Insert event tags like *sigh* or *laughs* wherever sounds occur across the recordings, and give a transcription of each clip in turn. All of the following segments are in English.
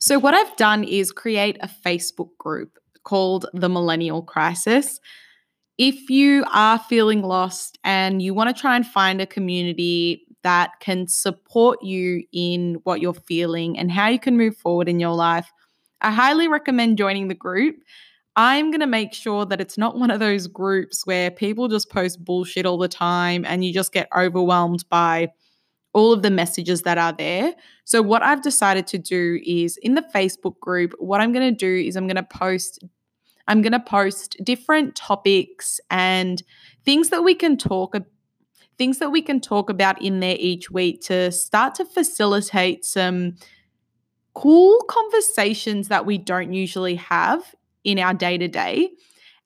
So, what I've done is create a Facebook group called the Millennial Crisis. If you are feeling lost and you want to try and find a community that can support you in what you're feeling and how you can move forward in your life, I highly recommend joining the group. I'm going to make sure that it's not one of those groups where people just post bullshit all the time and you just get overwhelmed by all of the messages that are there. So, what I've decided to do is in the Facebook group, what I'm going to do is I'm going to post. I'm going to post different topics and things that we can talk things that we can talk about in there each week to start to facilitate some cool conversations that we don't usually have in our day to day.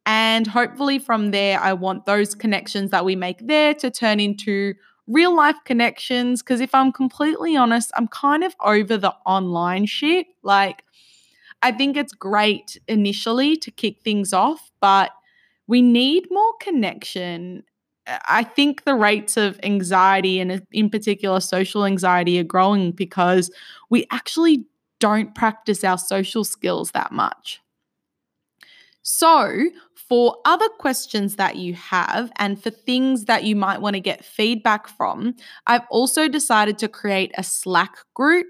And hopefully, from there, I want those connections that we make there to turn into real life connections. Because if I'm completely honest, I'm kind of over the online shit. Like, I think it's great initially to kick things off, but we need more connection I think the rates of anxiety and uh, in particular social anxiety are growing because we actually don't practice our social skills that much. So, for other questions that you have and for things that you might want to get feedback from, I've also decided to create a Slack group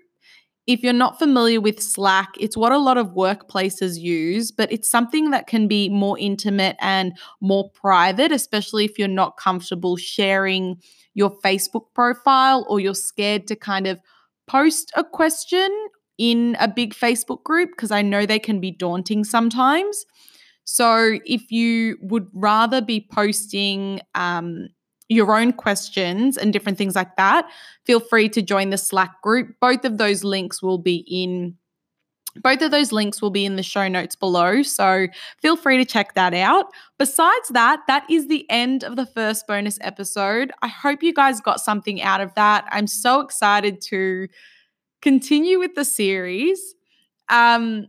if you're not familiar with Slack, it's what a lot of workplaces use, but it's something that can be more intimate and more private, especially if you're not comfortable sharing your Facebook profile or you're scared to kind of post a question in a big Facebook group because I know they can be daunting sometimes. So if you would rather be posting um, your own questions and different things like that, feel free to join the Slack group. Both of those links will be in both of those links will be in the show notes below, so feel free to check that out. Besides that, that is the end of the first bonus episode. I hope you guys got something out of that. I'm so excited to continue with the series. Um,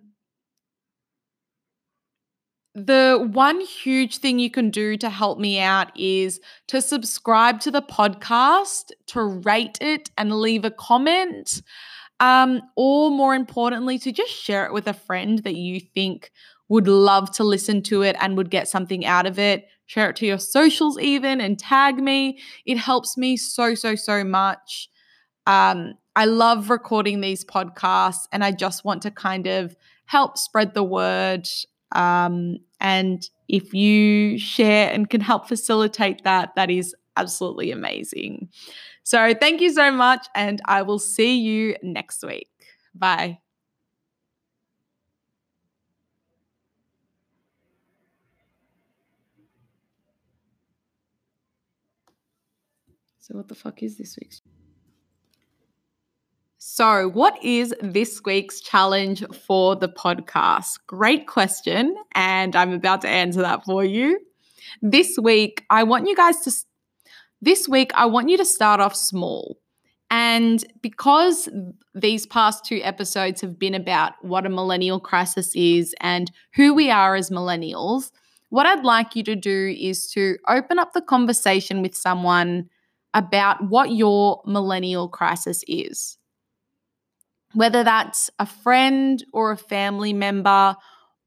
the one huge thing you can do to help me out is to subscribe to the podcast, to rate it and leave a comment. Um, or more importantly, to just share it with a friend that you think would love to listen to it and would get something out of it. Share it to your socials, even and tag me. It helps me so, so, so much. Um, I love recording these podcasts and I just want to kind of help spread the word um, and if you share and can help facilitate that, that is absolutely amazing. So thank you so much, and I will see you next week. Bye. So, what the fuck is this week's? So, what is this week's challenge for the podcast? Great question. And I'm about to answer that for you. This week, I want you guys to, this week, I want you to start off small. And because these past two episodes have been about what a millennial crisis is and who we are as millennials, what I'd like you to do is to open up the conversation with someone about what your millennial crisis is whether that's a friend or a family member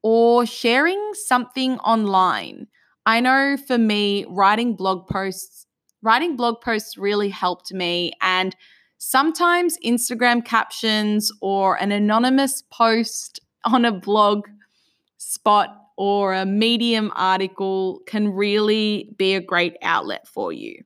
or sharing something online. I know for me, writing blog posts, writing blog posts really helped me. And sometimes Instagram captions or an anonymous post *laughs* on a blog spot or a medium article can really be a great outlet for you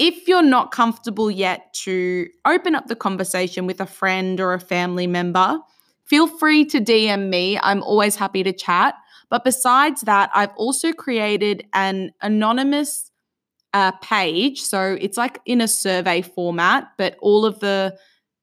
if you're not comfortable yet to open up the conversation with a friend or a family member, feel free to DM me. I'm always happy to chat. But besides that, I've also created an anonymous uh, page. So it's like in a survey format, but all of the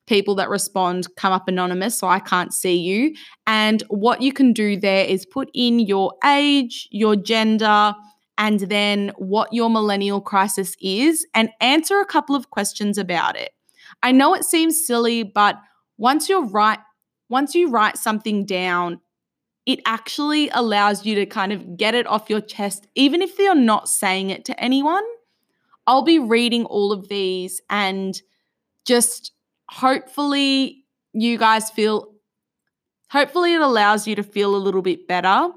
people that respond come up anonymous, so I can't see you. And what you can do there is put in your age, your gender, and then what your millennial crisis is and answer a couple of questions about it. I know it seems silly, but once you're right, once you write something down, it actually allows you to kind of get it off your chest, even if you're not saying it to anyone. I'll be reading all of these and just hopefully you guys feel, hopefully, it allows you to feel a little bit better.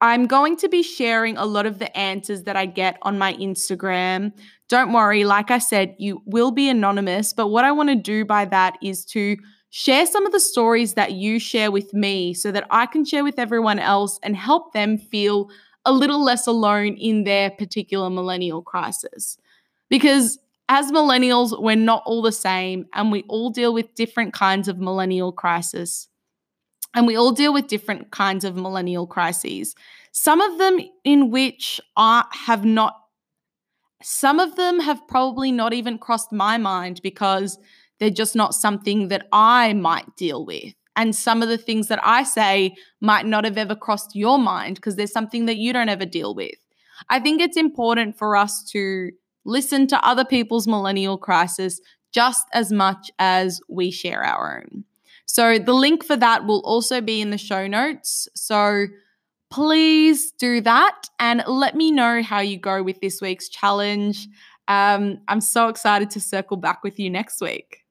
I'm going to be sharing a lot of the answers that I get on my Instagram. Don't worry, like I said, you will be anonymous. But what I want to do by that is to share some of the stories that you share with me so that I can share with everyone else and help them feel a little less alone in their particular millennial crisis. Because as millennials, we're not all the same and we all deal with different kinds of millennial crisis. And we all deal with different kinds of millennial crises. Some of them in which I have not, some of them have probably not even crossed my mind because they're just not something that I might deal with. And some of the things that I say might not have ever crossed your mind because there's something that you don't ever deal with. I think it's important for us to listen to other people's millennial crisis just as much as we share our own. So the link for that will also be in the show notes. So please do that and let me know how you go with this week's challenge. Um, I'm so excited to circle back with you next week.